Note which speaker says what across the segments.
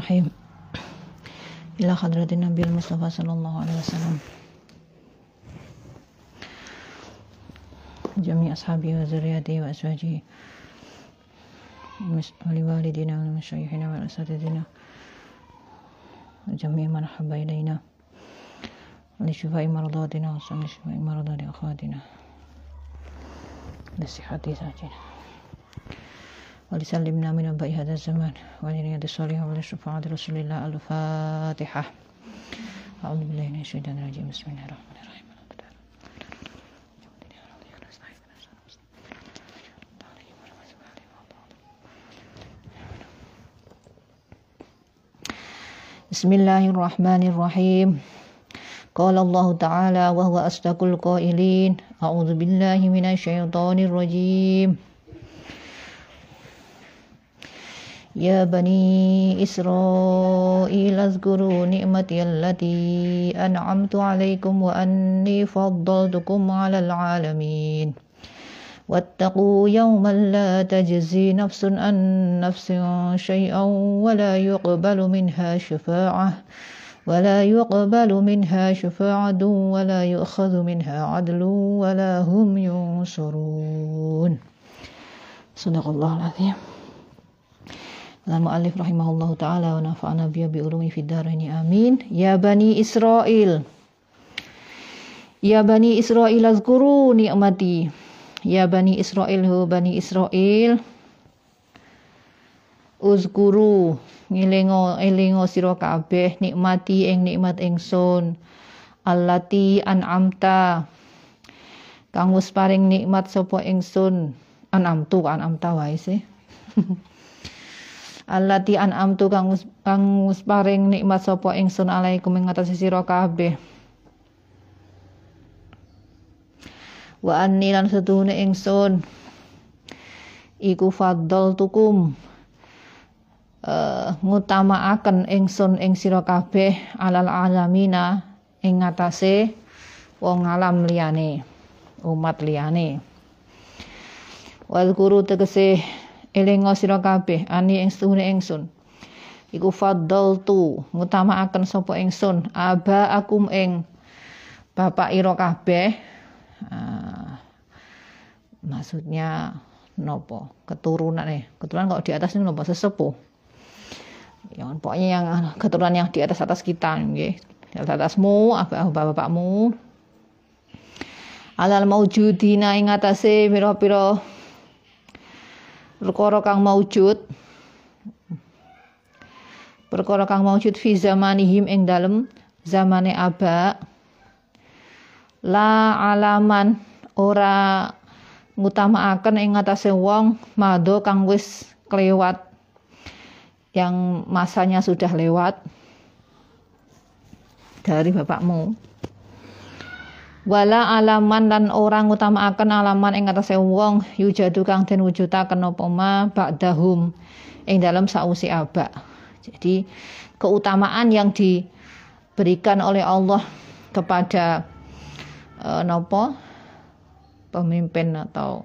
Speaker 1: الرحيم. إلى حضرة النبي المصطفى صلى الله عليه وسلم. جميع أصحابه وذريته وأزواجه. ولوالدنا والمشايخنا والأساتذتنا وجميع من أحب إلينا. لشفاء مرضاتنا وصل لشفاء مرضات أخواتنا. لصحة زوجنا ولسلمنا من أنباء هذا الزمان ولرياض الصالحين ولشفاعة رسول الله الفاتحة أعوذ بالله من الشيطان الرجيم بسم الله الرحمن الرحيم بسم الله الرحمن الرحيم قال الله تعالى وهو أصدق القائلين أعوذ بالله من الشيطان الرجيم يا بني إسرائيل اذكروا نعمتي التي أنعمت عليكم وأني فضلتكم على العالمين. واتقوا يوما لا تجزي نفس عن نفس شيئا ولا يقبل منها شفاعة ولا يقبل منها شفاعة ولا يؤخذ منها عدل ولا هم ينصرون. صدق الله العظيم. Al-Mu'allif rahimahullahu ta'ala wa nafa'ana biya bi'ulumi fid daraini amin. Ya Bani Israel. Ya Bani Israel azkuru ni'mati. Ya Bani Israel hu Bani Israel. Uzkuru ngilingo elingo sira kabeh nikmati ing nikmat ingsun. Allati an'amta kang wis paring nikmat sapa ingsun. An'amtu an'amta wae sih. allati an'amtu kang kang paring nikmat sapa ingsun alaikum ing atas sira kabeh. Wa anni lan sedune ingsun. Iku faddal tukum. Uh, ngutamaaken ingsun ing sira kabeh alal alamina ing ngatasé wong alam liyane umat liyane. Wal guru tegese elinga sira kabeh ani ing setuhune ingsun iku faddaltu ngutamakaken sapa ingsun aba akum ing bapak ira kabeh. Uh, maksudnya nopo? Keturunan eh keturunan kok di atas ini nopo? Sesepuh. Yang pokoknya yang keturunan yang di atas atas kita nggih. Di atas atasmu apa bapak-bapakmu alal maujudina ing atase pira-pira perkara kang maujud. Perkara kang maujud fi zamanihim ing dalem zamane aba. La alaman ora ngutamakaken ing ngatasé wong mado kang wis kelewat yang masanya sudah lewat. Dari bapakmu wala alaman lan orang akan alaman ing atase wong yujadu kang den wujudaken apa ma ba'dahum ing dalam sausi aba. Jadi keutamaan yang diberikan oleh Allah kepada uh, nopo? Pemimpin atau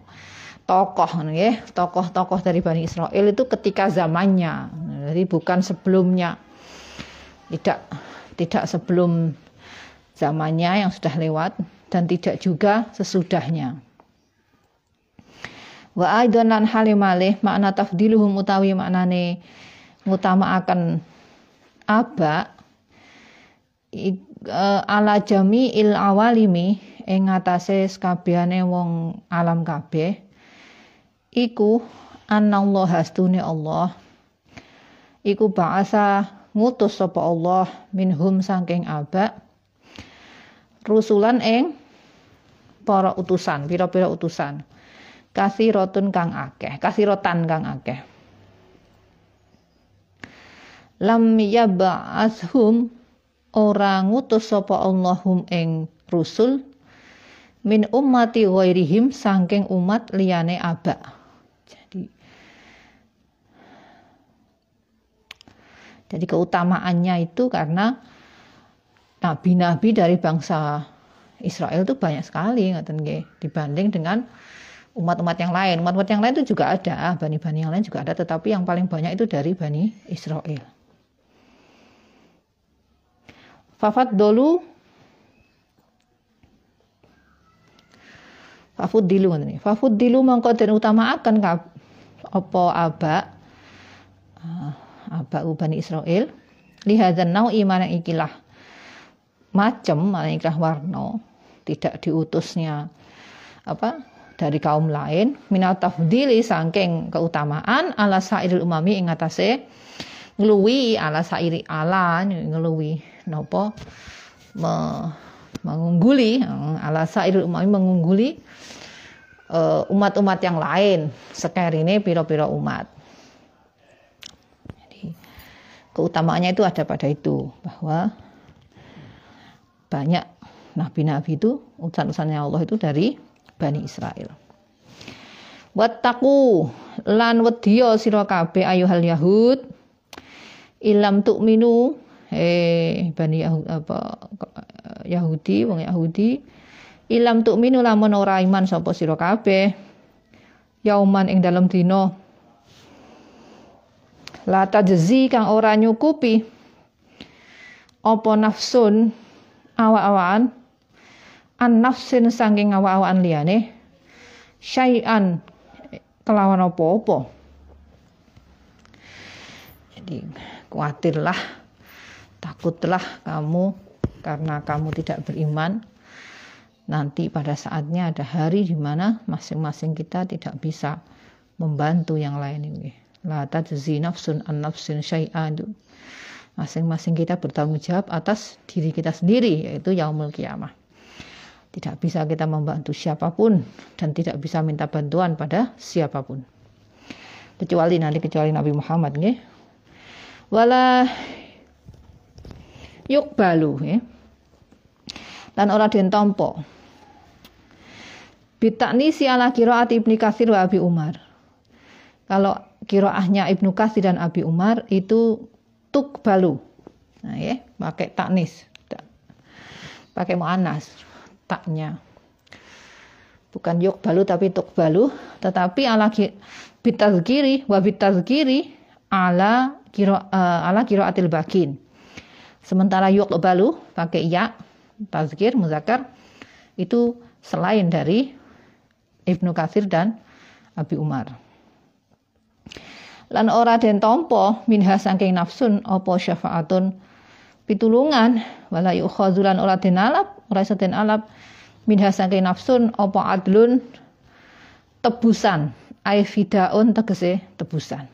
Speaker 1: tokoh ya tokoh-tokoh dari Bani Israel itu ketika zamannya. Jadi bukan sebelumnya. Tidak tidak sebelum zamannya yang sudah lewat dan tidak juga sesudahnya. Wa aidan lan halimalih makna tafdiluhum utawi maknane ngutama akan aba e, ala jami il awalimi ing ngatasé sakabehane wong alam kabeh iku anallah hastune Allah iku ba'asa ngutus sapa Allah minhum saking aba rusulan ing para utusan, pira-pira utusan. Kasirotun kang akeh, kasirotan kang akeh. Lam yab'ashum ora ngutus sapa Allahum ing rusul min ummati ghairihim saking umat liyane aba. Jadi Jadi keutamaannya itu karena nabi-nabi dari bangsa Israel itu banyak sekali ngoten nggih dibanding dengan umat-umat yang lain. Umat-umat yang lain itu juga ada, bani-bani yang lain juga ada, tetapi yang paling banyak itu dari bani Israel. Fafat dolu Fafud dilu ngoten Fafud dilu mongko den utamaaken apa aba uh, aba Bani Israel lihadzan nau iman ikilah macam mana ikilah warna tidak diutusnya apa dari kaum lain. Minat tafdili saking keutamaan ala sairil umami ing atase ngluwi ala sairi ala ngluwi napa me, mengungguli ala sairil umami mengungguli Eh, umat-umat yang lain sekarang ini piro-piro umat keutamaannya itu ada pada itu bahwa banyak nabi-nabi itu utusan-utusannya Allah itu dari Bani Israel Wattaku lan wedya sira kabeh ayuhal yahud ilam tu'minu eh Bani Yahud apa Yahudi wong Yahudi Ilam tuk minu lamun ora iman sapa sira kabeh. Yauman ing dalam dina la tajzi kang ora nyukupi apa nafsun awa-awaan an nafsin saking awa-awaan liyane syai'an kelawan apa-apa. Jadi khawatirlah, takutlah kamu karena kamu tidak beriman nanti pada saatnya ada hari di mana masing-masing kita tidak bisa membantu yang lain ini. La tajzi nafsun an nafsin syai'an. Masing-masing kita bertanggung jawab atas diri kita sendiri yaitu yaumul kiamah. Tidak bisa kita membantu siapa pun dan tidak bisa minta bantuan pada siapa pun. Kecuali nanti kecuali Nabi Muhammad nggih. Wala yuk balu ya. Dan orang den tompo Bitaknisi ala kiroat Ibnu Katsir wa Abi Umar. Kalau kiroahnya Ibnu Katsir dan Abi Umar itu tuk balu. Nah ya, pakai taknis. Pakai mu'anas taknya. Bukan yuk balu tapi tuk balu. Tetapi ala bitazkiri wa bitazkiri ala kiro uh, ala kiroatil bakin. Sementara yuk balu pakai ya tazkir muzakar itu selain dari Ibnu Katsir dan Abi Umar. Lan ora den tompo minha saking nafsun apa syafaatun? Pitulungan wala yukhazulan ora den alap ora iso den alap. Minha saking nafsun apa adlun? Tebusan. Ai fidaun tegese tebusan.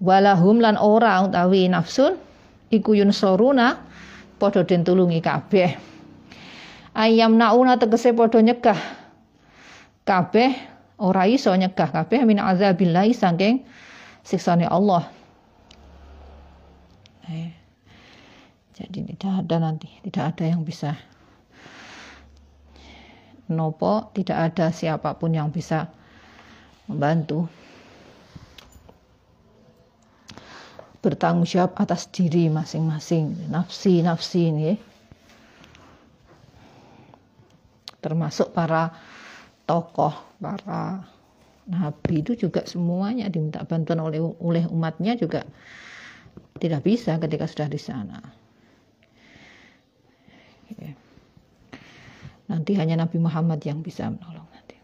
Speaker 1: Walahum lan ora utawi nafsun iku yun soruna padha den tulungi kabeh. Ayam nauna tegese padha nyegah kabeh ora iso nyegah kabeh min azabillahi saking siksane Allah. Eh, jadi tidak ada nanti, tidak ada yang bisa nopo, tidak ada siapa pun yang bisa membantu bertanggung jawab atas diri masing-masing nafsi nafsi ini termasuk para tokoh, para nabi itu juga semuanya diminta bantuan oleh oleh umatnya juga tidak bisa ketika sudah di sana. Nanti hanya Nabi Muhammad yang bisa menolong nanti.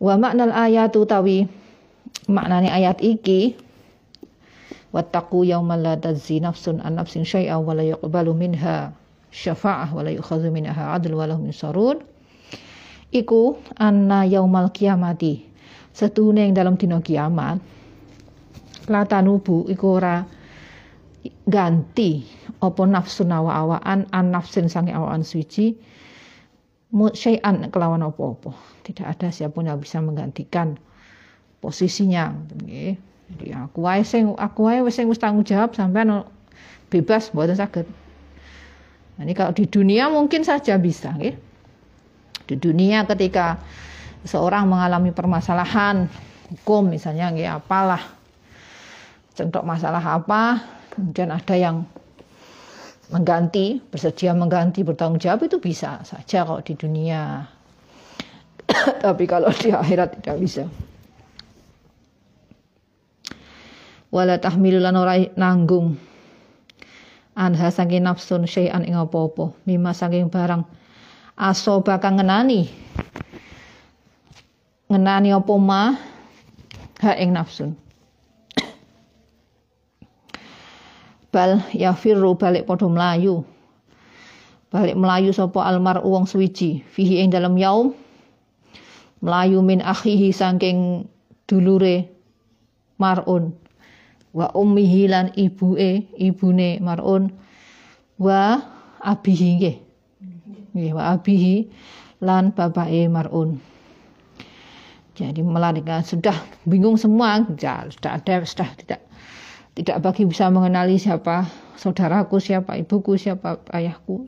Speaker 1: Wa maknal ayat utawi maknane ayat iki wattaqu yaumal la tazzi nafsun an nafsin syai'a wa la yuqbalu minha syafa'ah wala yukhadhu minha adl wala hum sarun iku anna yaumal kiamati setune ing dalam dina kiamat latanubu iku ora ganti apa nafsu nawa-awaan an nafsin sange awaan suci syai'an kelawan apa-apa. Tidak ada siapa pun yang bisa menggantikan posisinya. Jadi aku wae sing aku wae wis sing wis tanggung jawab sampean bebas mboten saged Nah, ini kalau di dunia mungkin saja bisa, ya. Di dunia ketika seorang mengalami permasalahan hukum misalnya, ya apalah, contoh masalah apa, kemudian ada yang mengganti, bersedia mengganti, bertanggung jawab itu bisa saja kalau di dunia. Tapi kalau di akhirat tidak bisa. Wala nanggung anha saking nafsun syai'an ing apa-apa. Mimma saking barang asoba kang ngenani. Ngenani apa ma? Ha ing nafsun. Bal yafirru balik padha melayu balik melayu sapa almar wong suwiji. Fihi ing dalam yaum. Melayu min akhihi saking dulure marun wa ummihi lan ibue ibune marun. Wa abihi nggih. Nggih wa abihi lan bapake marun. Jadi melarikan sudah bingung semua ya, sudah ada sudah tidak tidak bagi bisa mengenali siapa saudaraku siapa ibuku siapa ayahku.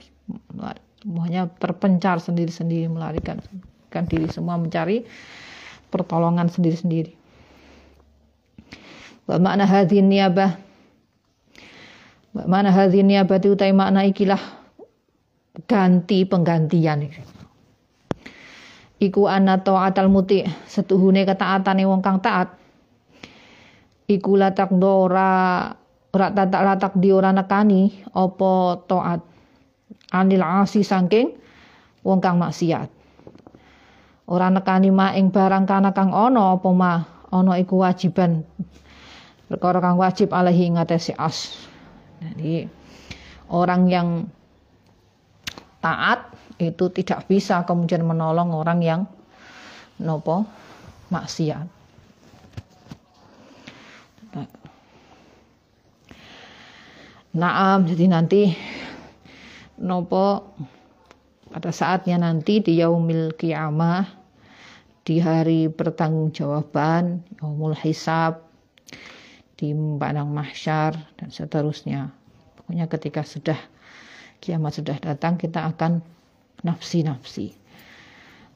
Speaker 1: Semuanya terpencar sendiri-sendiri melarikan kan diri semua mencari pertolongan sendiri-sendiri Wa makna hadhin niyabah. Wa makna hadhin niyabah itu utai makna ikilah ganti penggantian. Iku anna ta'atal muti setuhune ketaatane wong kang taat. Iku latak dora ora tatak latak di ora nekani apa taat. Anil asi saking wong kang maksiat. Ora nekani ma ing barang kana kang ana apa ma ana iku wajiban perkara kang wajib alaihi ngatasi as. Jadi orang yang taat itu tidak bisa kemudian menolong orang yang nopo maksiat. Naam, jadi nanti nopo pada saatnya nanti di yaumil kiamah di hari pertanggungjawaban yaumul hisab di padang mahsyar dan seterusnya. Pokoknya ketika sudah kiamat sudah datang kita akan nafsi-nafsi.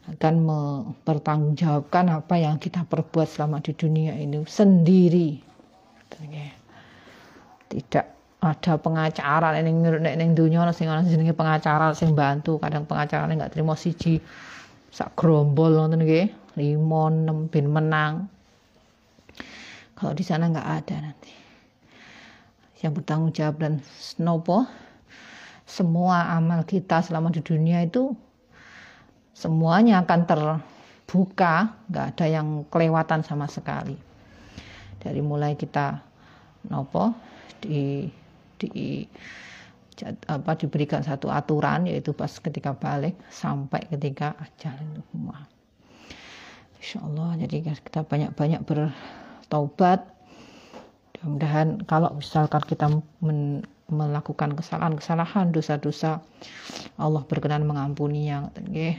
Speaker 1: Akan mempertanggungjawabkan apa yang kita perbuat selama di dunia ini sendiri. Tidak ada pengacara ini nurut ning dunia sing ana jenenge pengacara sing bantu. Kadang pengacara nggak terima siji. Sak grombol ngoten nggih. 5 6 bin menang kalau di sana nggak ada nanti. Yang bertanggung jawab dan snopo semua amal kita selama di dunia itu semuanya akan terbuka, nggak ada yang kelewatan sama sekali. Dari mulai kita nopo di di apa diberikan satu aturan yaitu pas ketika balik sampai ketika ajal itu semua. Insya Allah jadi kita banyak-banyak ber taubat mudah-mudahan kalau misalkan kita melakukan kesalahan-kesalahan dosa-dosa Allah berkenan mengampuninya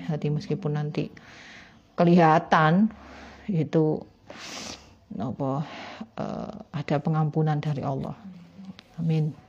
Speaker 1: hati. Meskipun nanti kelihatan itu apa uh, ada pengampunan dari Allah. Amin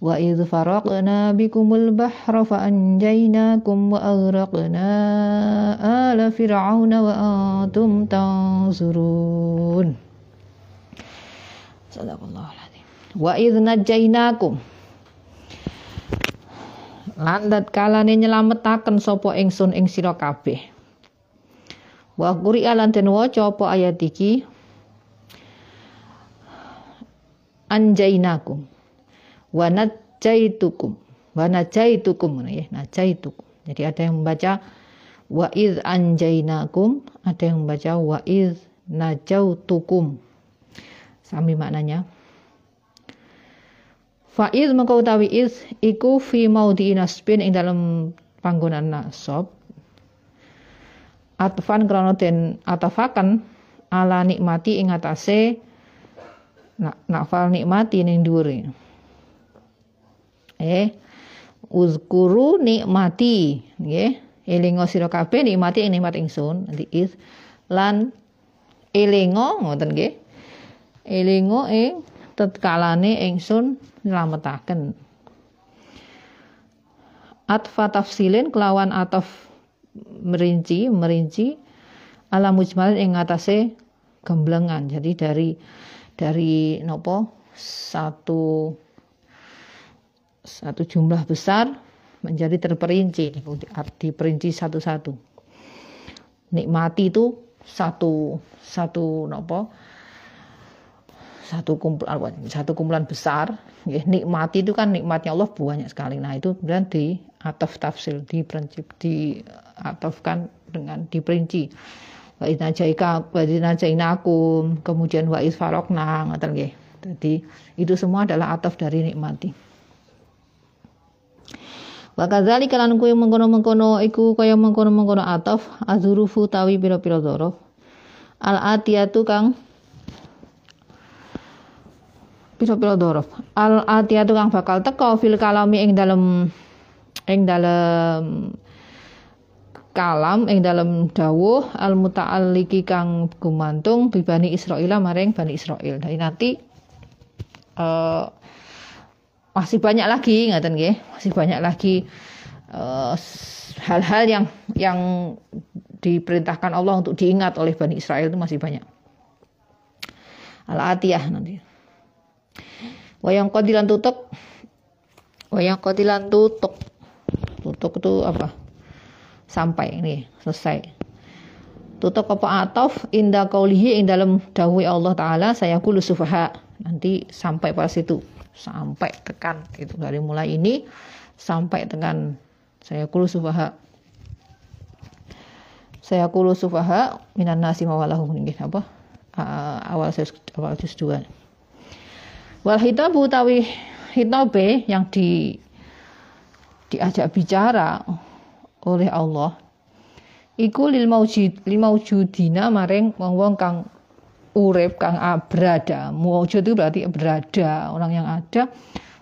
Speaker 1: وإذ فرقنا بكم البحر فأنجيناكم وأغرقنا آل فرعون وأنتم تنظرون صدق الله العظيم وإذ نجيناكم landat kalane nyelametaken sapa ingsun ing sira kabeh wa qur'a lan den waca apa ayat iki anjainakum wa najaitukum wa najaitukum ya najaitukum jadi ada yang membaca wa iz anjainakum ada yang membaca wa iz najautukum. Sami maknanya. Faiz mengkau tawi iz iku fi maudi nasbin ing dalam panggonan nasab. Atfan krana den atafakan ala nikmati ing atase nafal nikmati ning dhuwure eh uzkuru nikmati. Nggih. Elingo sira kabeh nikmati ing nikmat ingsun. Nanti is. Lan elingo ngoten nggih. Elingo ing tetkalane ingsun nylametaken. Atfa tafsilin kelawan ataf merinci merinci ala mujmalin ing ngatasé gemblengan. Jadi dari dari nopo? Satu satu jumlah besar menjadi terperinci diperinci satu-satu. Nikmati itu satu satu nopo? Satu kumpulan satu kumpulan besar ya, nikmati itu kan nikmatnya Allah banyak sekali. Nah itu kemudian di ataf tafsir di prinsip di atafkan dengan diperinci. Wa idza jaika wa idza jainakum kemudian wa isfarokna ngoten nggih. Jadi itu semua adalah ataf dari nikmati Wa kadzalika lan kuwi mengkono-mengkono iku kaya mengkono-mengkono ataf azurufu tawi pira-pira dzaraf. Al atiyatu kang pira-pira dzaraf. Al atiyatu kang bakal teka fil kalami ing dalem ing dalem kalam ing dalam dawuh al muta'alliki kang gumantung bibani Israel maring Bani Israel. Jadi nanti uh, masih banyak lagi ngaten nggih, masih banyak lagi eh, hal-hal uh, yang yang diperintahkan Allah untuk diingat oleh Bani Israel itu masih banyak. Al-Atiyah nanti. Wayang qadilan tutuk. Wayang qadilan tutuk. Tutuk itu apa? Sampai ini selesai. Tutuk apa atof inda kaulihi ing dalam dawai Allah Ta'ala saya kulu sufaha. Nanti sampai pada situ sampai tekan itu dari mulai ini sampai tekan. Saya kulu sufaha. Saya kulu sufaha minan nasi mawalahu nggih apa? Uh, awal saya awal juz 2 wal hitabu tawi hitabe yang di diajak bicara oleh Allah iku lil maujud lil maujudina maring wong-wong kang urip kang berada mewujud itu berarti berada orang yang ada.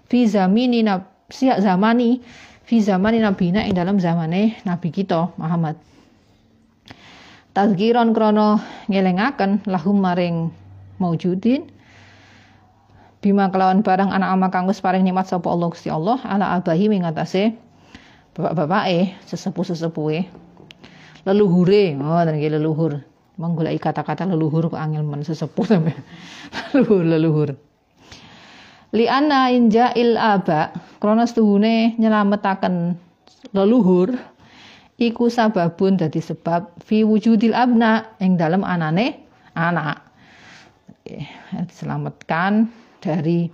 Speaker 1: Fi zamini siap zamani. Fi zamani nabina ing dalam zamane nabi kita Muhammad. Tazkiron krono ngelengaken lahum maring maujudin. Bima kelawan barang anak ama kang wis paring nikmat sapa Allah Gusti Allah ala abahi mengatasi bapak-bapak eh sesepuh-sesepuhe. Leluhure oh dan leluhur menggulai kata-kata leluhur men sesepuh leluhur leluhur. Li anna inja il aba krana setuhune nyelametaken leluhur iku sababun dadi sebab fi wujudil abna ing dalam anane anak. Diselamatkan dari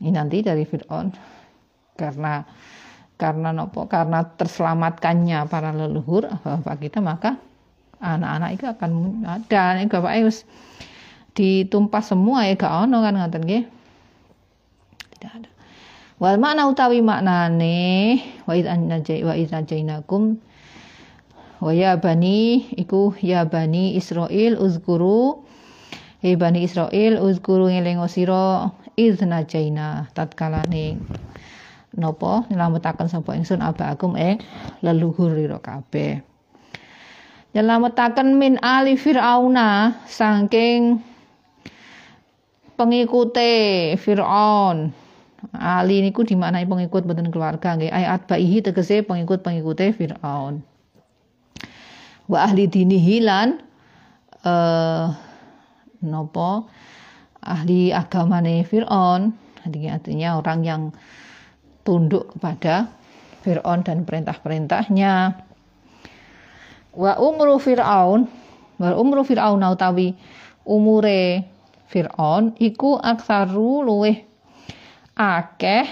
Speaker 1: ini nanti dari Fir'aun. Karena karena nopo karena terselamatkannya para leluhur bapak kita maka anak-anak itu akan ada. Nek bapak harus ditumpas semua ya gak ono kan ngoten nggih? Tidak ada. Wal makna utawi maknane wa id anjay wa id najainakum wa ya bani iku ya bani Israil uzkuru he bani Israil uzkuru ngelingo sira id najaina tatkalane napa nyelametaken sapa ingsun abakum ing leluhur ira kabeh nyelametaken min ali fir'auna saking pengikute Fir'aun Ali niku dimaknai pengikut boten keluarga nggih ayat baihi tegese pengikut-pengikute Firaun. Wa ahli dinihi lan eh nopo ahli agamane Firaun. Artinya orang yang tunduk kepada Firaun dan perintah-perintahnya wa umru fir'aun wa umru fir'aun utawi umure fir'aun iku aksaru luweh akeh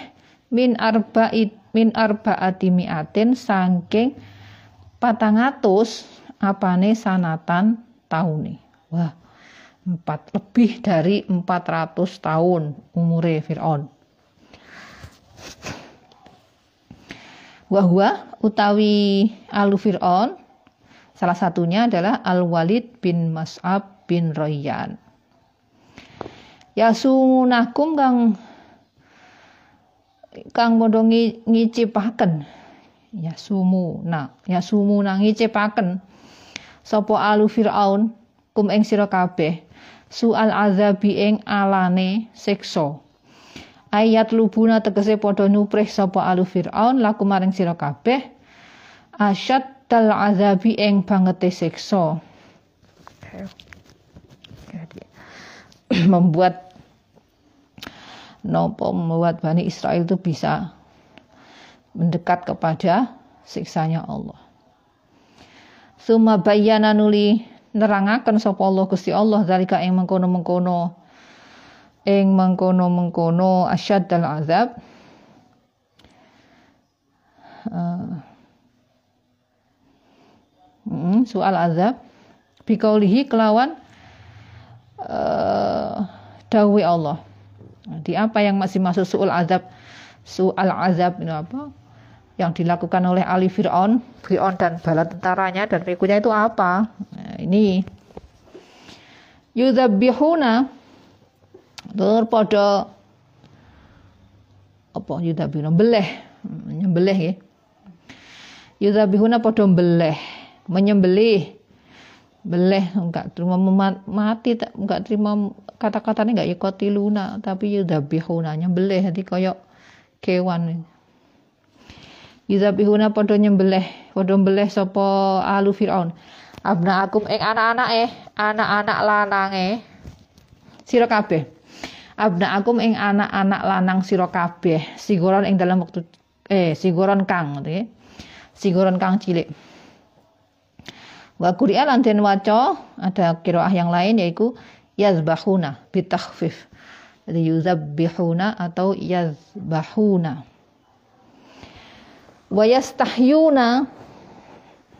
Speaker 1: min arba'it min arba'ati mi'atin saking patangatus apane sanatan taune wah empat lebih dari 400 tahun umure Fir'aun. Wahwa utawi alu Fir'aun Salah satunya adalah Al-Walid bin Mas'ab bin Royan. Yasumunakum kang kang padha ngicipaken. Yasumuna yasumuna ngicipaken. Sapa alu Firaun kum ing sira kabeh sual azabi ing alane siksa. Ayat lubuna tegese padha nuprih sapa alu Firaun laku maring sira kabeh asyad asyaddal azabi ing bangete siksa. Membuat nopo membuat Bani Israel itu bisa mendekat kepada siksanya Allah. Suma bayana nuli nerangaken sapa Allah Gusti Allah zalika ing mengkono-mengkono ing mengkono-mengkono asyaddal azab. Uh, hmm, soal azab. Bikaulihi kelawan uh, dawi Allah. Di apa yang masih masuk soal azab? Soal azab ini apa? Yang dilakukan oleh Ali Fir'aun. Fir'aun dan bala tentaranya dan pengikutnya itu apa? Nah, ini. Yudzabihuna tur pada apa yudzabihuna beleh. Nyembelih ya. Yudzabihuna pada beleh menyembelih beleh enggak terima mati tak enggak terima kata-katanya enggak yakotiluna tapi yudzabihuna nyembelih jadi koyok kewan Yuzabihuna padha nyembelih, padha mbelih sapa alu Firaun. Abna akum ing anak-anak eh, anak-anak lanange sira kabeh. Abna akum ing anak-anak lanang sira kabeh, sigoron ing dalam waktu eh sigoron kang gitu ya. Sigoron kang cilik. Wa Qur'an lan den waca ada qiraah yang lain yaitu yazbahuna bitakhfif. Jadi yuzabbihuna atau yazbahuna. Wa yastahyuna.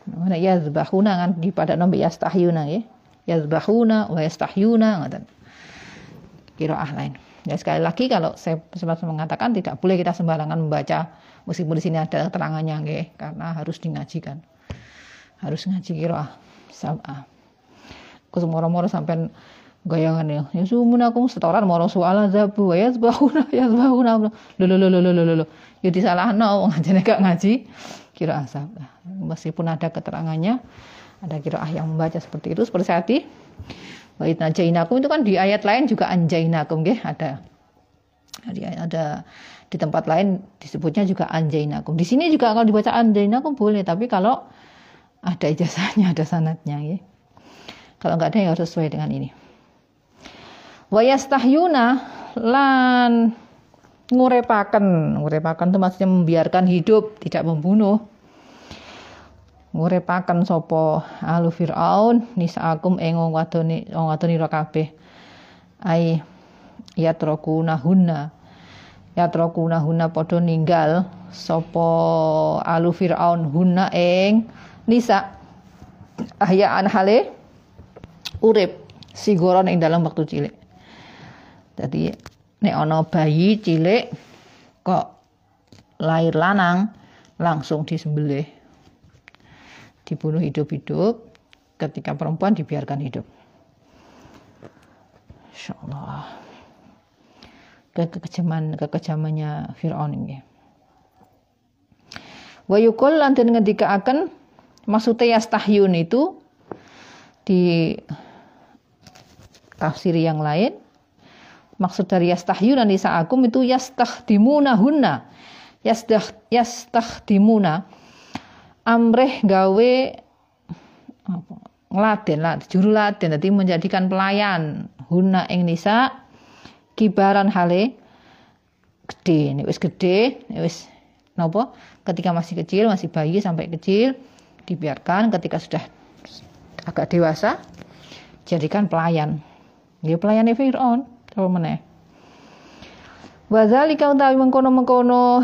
Speaker 1: Mana yazbahuna kan di pada nomor yastahyuna ya yazbahuna wa yastahyuna ngoten. Kiraah lain. Ya sekali lagi kalau saya sempat mengatakan tidak boleh kita sembarangan membaca meskipun di sini ada keterangannya ya, karena harus dingajikan harus ngaji kiraah sabah aku semua sampai gayangan ya. Ya sumun aku setoran moro soal zabu ya yazbahuna yazbahuna. Lo lo lo lo lo lo lo ya disalahno wong ajane gak ngaji. Kira asap meskipun ada keterangannya ada kiraah yang membaca seperti itu seperti saat di Wait najainakum itu kan di ayat lain juga anjainakum nggih ada. Ada di tempat lain disebutnya juga anjainakum. Di sini juga kalau dibaca anjainakum boleh, tapi kalau ada ijazahnya, ada sanatnya ya. Kalau nggak ada ya harus sesuai dengan ini. Wayastahyuna lan ngurepaken ngurepaken itu maksudnya membiarkan hidup tidak membunuh ngurepaken sopo alu fir'aun nisaakum ing wong wadone wong kabeh ai yatrokuna hunna yatrokuna hunna padha ninggal sopo alu fir'aun hunna ing nisa. Ahyaan hale urip. Sigoron ing dalam waktu cilik. Jadi nek ana bayi cilik kok lahir lanang langsung disembelih. Dibunuh hidup-hidup ketika perempuan dibiarkan hidup. Insyaallah. Kekejaman kekejamannya Fir'aun ini. Wa yukul lan den ngendikaaken maksudnya yastahyun itu di tafsir yang lain Maksud dari yastahyuna nisa'akum itu hunna. Yastah yastakhdimuna amreh gawe apa? Lah juru laden dadi menjadikan pelayan huna ing nisa kibaran hale gede. Nek wis gede nek wis napa? Ketika masih kecil masih bayi sampai kecil dibiarkan ketika sudah agak dewasa jadikan pelayan dia pelayan Fir'aun Apa meneh? Wa zalika utawi mengkono-mengkono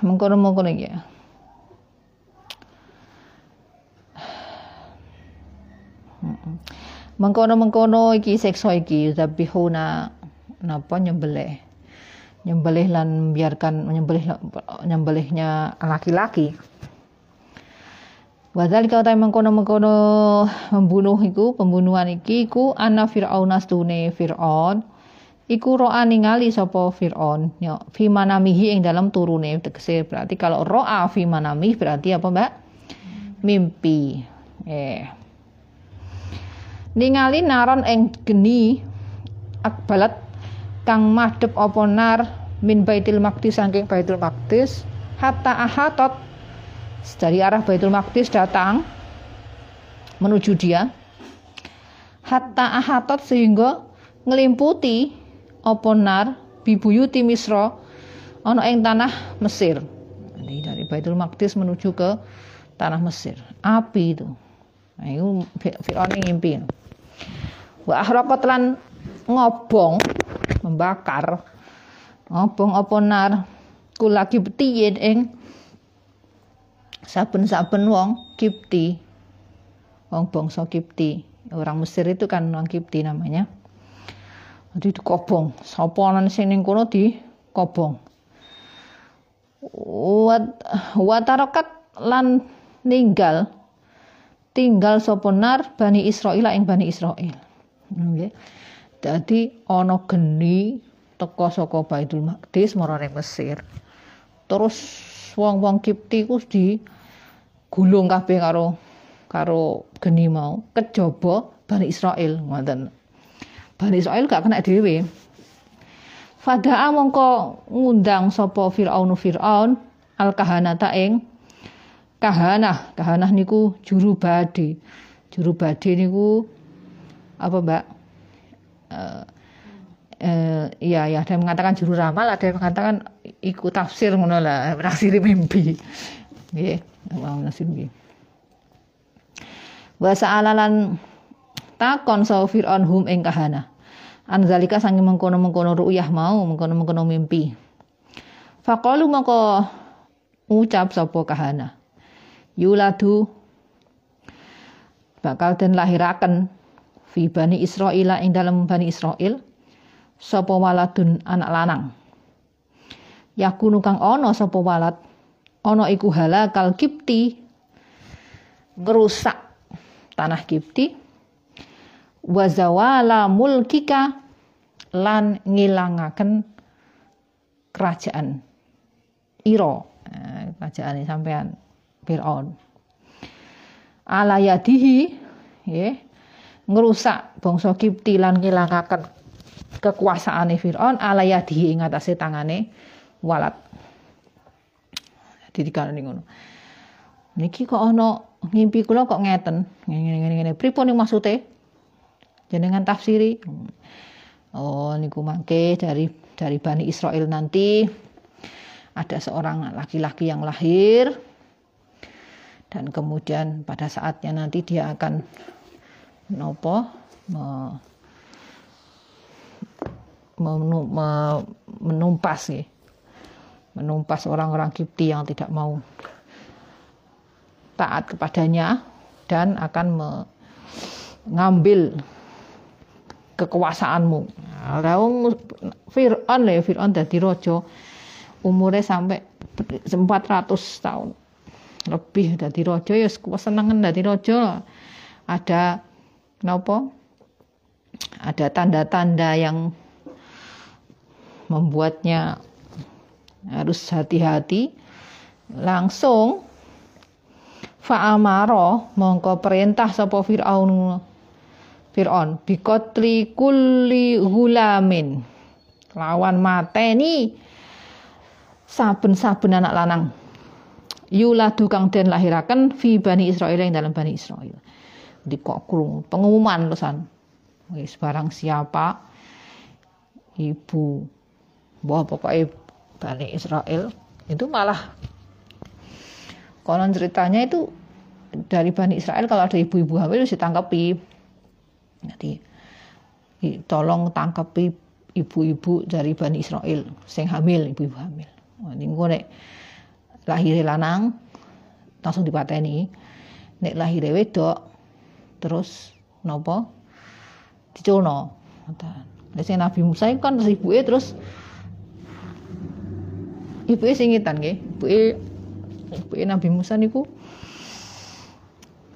Speaker 1: mengkono-mengkono ya. Mengkono-mengkono iki seksa iki zabihuna napa nyembelih. Nyembelih lan biarkan menyembelih nyembelihnya laki-laki. Wadzalika ta mengkono-mengkono membunuh iku pembunuhan iki iku ana Firaun astune Firaun. Iku ro'a ningali sapa Firaun? Ya fi manamihi ing dalam turune tegese. Berarti kalau ro'a fi manami berarti apa Mbak? Mimpi. Eh. Ningali naron ing geni akbalat kang madhep apa nar min Baitul Maqdis saking Baitul Maqdis hatta ahatot. Dari arah Baitul Maqdis datang menuju dia. Hatta ahatot sehingga ngelimputi oponar bibuyuti Misra ono ing tanah Mesir. Dari Baitul Maqdis menuju ke tanah Mesir. Api itu. Nah, itu Fir'aun ngimpi. Wa ahraqat lan ngobong membakar. Ngobong apa nar? Kulaki betiyin ing saben-saben wong Kipti. Wong bangsa Kipti. Orang Mesir itu kan wong Kipti namanya. Jadi dikobong sapa ana sing ning kono di kobong? Wat watarokat lan tinggal sapa nar Bani Israil ing Bani Israil. Nggih dadi ana geni teko saka Baitul Maqdis marane Mesir terus wong-wong Kipti ku di gulung kabeh karo karo geni mau kejaba Bani Israel ngoten. Bani Israel gak kena dhewe. Fada'a mongko ngundang sapa Firaun Firaun al kahanata ing kahanah. Kahanah niku juru badi. Juru badi niku apa, Mbak? Uh, uh, iya ya ada yang mengatakan juru ramal ada yang mengatakan ikut tafsir ngono lah mimpi. Nggih mau nasib nggih. Wa sa'alalan takon sa Fir'aun hum ing kahana. Anzalika sangi mengkono-mengkono ru'yah mau mengkono-mengkono mimpi. Faqalu maka ucap sapa kahana. Yuladu bakal den lahiraken fi bani Israila ing dalam bani Israel sapa waladun anak lanang. Yakunu kang ana sapa walad ana iku halakal kipti ngerusak tanah Kipti wazawala mulkika lan ngilangaken kerajaan Iro eh, kerajaan sampean Fir'aun. Ala yadihi ya ngerusak bangsa Kipti lan ngilangaken kekuasaan Fir'aun ala yadihi ing atase tangane walad. Jadi dikarani ngono. Niki kok ana ngimpi kula kok ngeten. Ngene ngene pripun maksude? Jenengan tafsiri? Oh niku mangke dari dari Bani Israel nanti ada seorang laki-laki yang lahir dan kemudian pada saatnya nanti dia akan nopo me, menumpas ya menumpas orang-orang Kipti yang tidak mau taat kepadanya dan akan mengambil kekuasaanmu. Lalu Fir'aun ya Fir'aun dadi raja umurnya sampai 400 tahun. Lebih dadi raja ya senengan dadi raja. Ada kenapa ada tanda-tanda yang membuatnya harus hati-hati. Langsung fa'amaro mongko perintah sapa Firaun Fir'aun bikotri kulli gulamin lawan mateni. Saben-saben anak lanang. Yuladu kang den lahiraken fi bani Israel yang dalam bani Israel di kok pengumuman lesan wis barang siapa ibu bahwa pokoknya Bani Israel itu malah konon ceritanya itu dari Bani Israel kalau ada ibu-ibu hamil harus ditangkapi jadi tolong tangkapi ibu-ibu dari Bani Israel sing hamil ibu-ibu hamil. Ini gue nek lahir lanang langsung dipateni. Nek lahir wedok terus nopo diculno Nek Nabi Musa kan terus ibuke terus ibuke singitan nggih. Ibuke ibuke Nabi Musa niku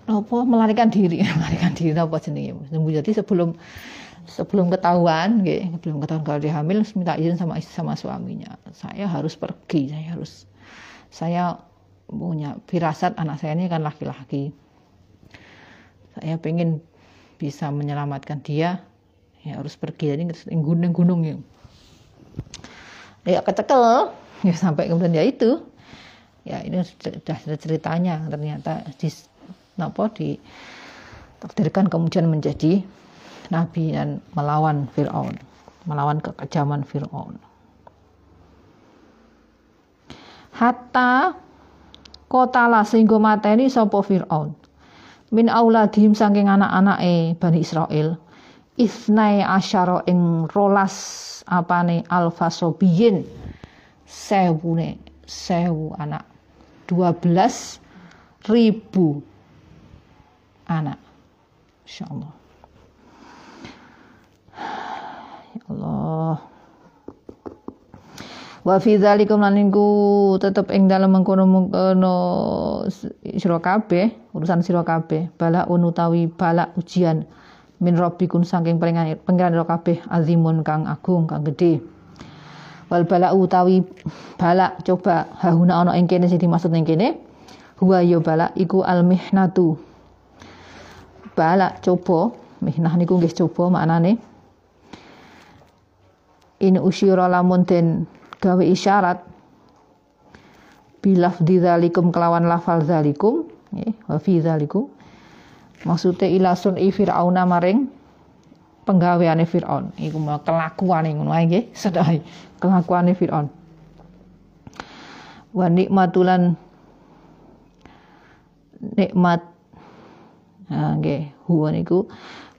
Speaker 1: apa melarikan diri. Melarikan diri apa jenenge? Jadi sebelum sebelum ketahuan nggih sebelum ketahuan kalau dia hamil minta izin sama sama suaminya. Saya harus pergi saya harus saya punya firasat anak saya ini kan laki-laki saya pengen bisa menyelamatkan dia. Ya harus pergi. Jadi gunung gunung ya. Ya kecekel ya sampai kemudian ya itu. Ya ini sudah ada ceritanya. Ternyata di apa di takdirkan kemudian menjadi nabi dan melawan Firaun. Melawan kekejaman Firaun. Hatta kota lah sehingga mateni sapa Firaun min auladim saking anak-anake Bani Israel. Isnai asyara ing rolas apane alfasobiyin sewune sewu anak. 12 ribu anak. Insya Allah. Ya Allah wa fi dzalikum lan tetep ing dalem mengkono-mengkono sira kabeh urusan sira kabeh. Bala unutawi bala ujian. Min rabbikun saking pangeran pangeran kabeh azimun kang agung kang gedhe. Wal bala utawi bala coba hahuna ana ing kene sing dimaksud ing kene. Huwa ya bala iku al mihnatu. Bala coba. Mihnah niku nggih coba maknane. In usyira lamun den gawe isyarat. Bilaf dzalikum kelawan lafal zalikum. Nggih wa fi zalikum. Maksude ilasun i fir'auna maring penggaweane Firaun. Iku mau kelakuane ngono ae nggih sedaya kelakuane Firaun. Wa nikmatulan nikmat nggih huwa niku.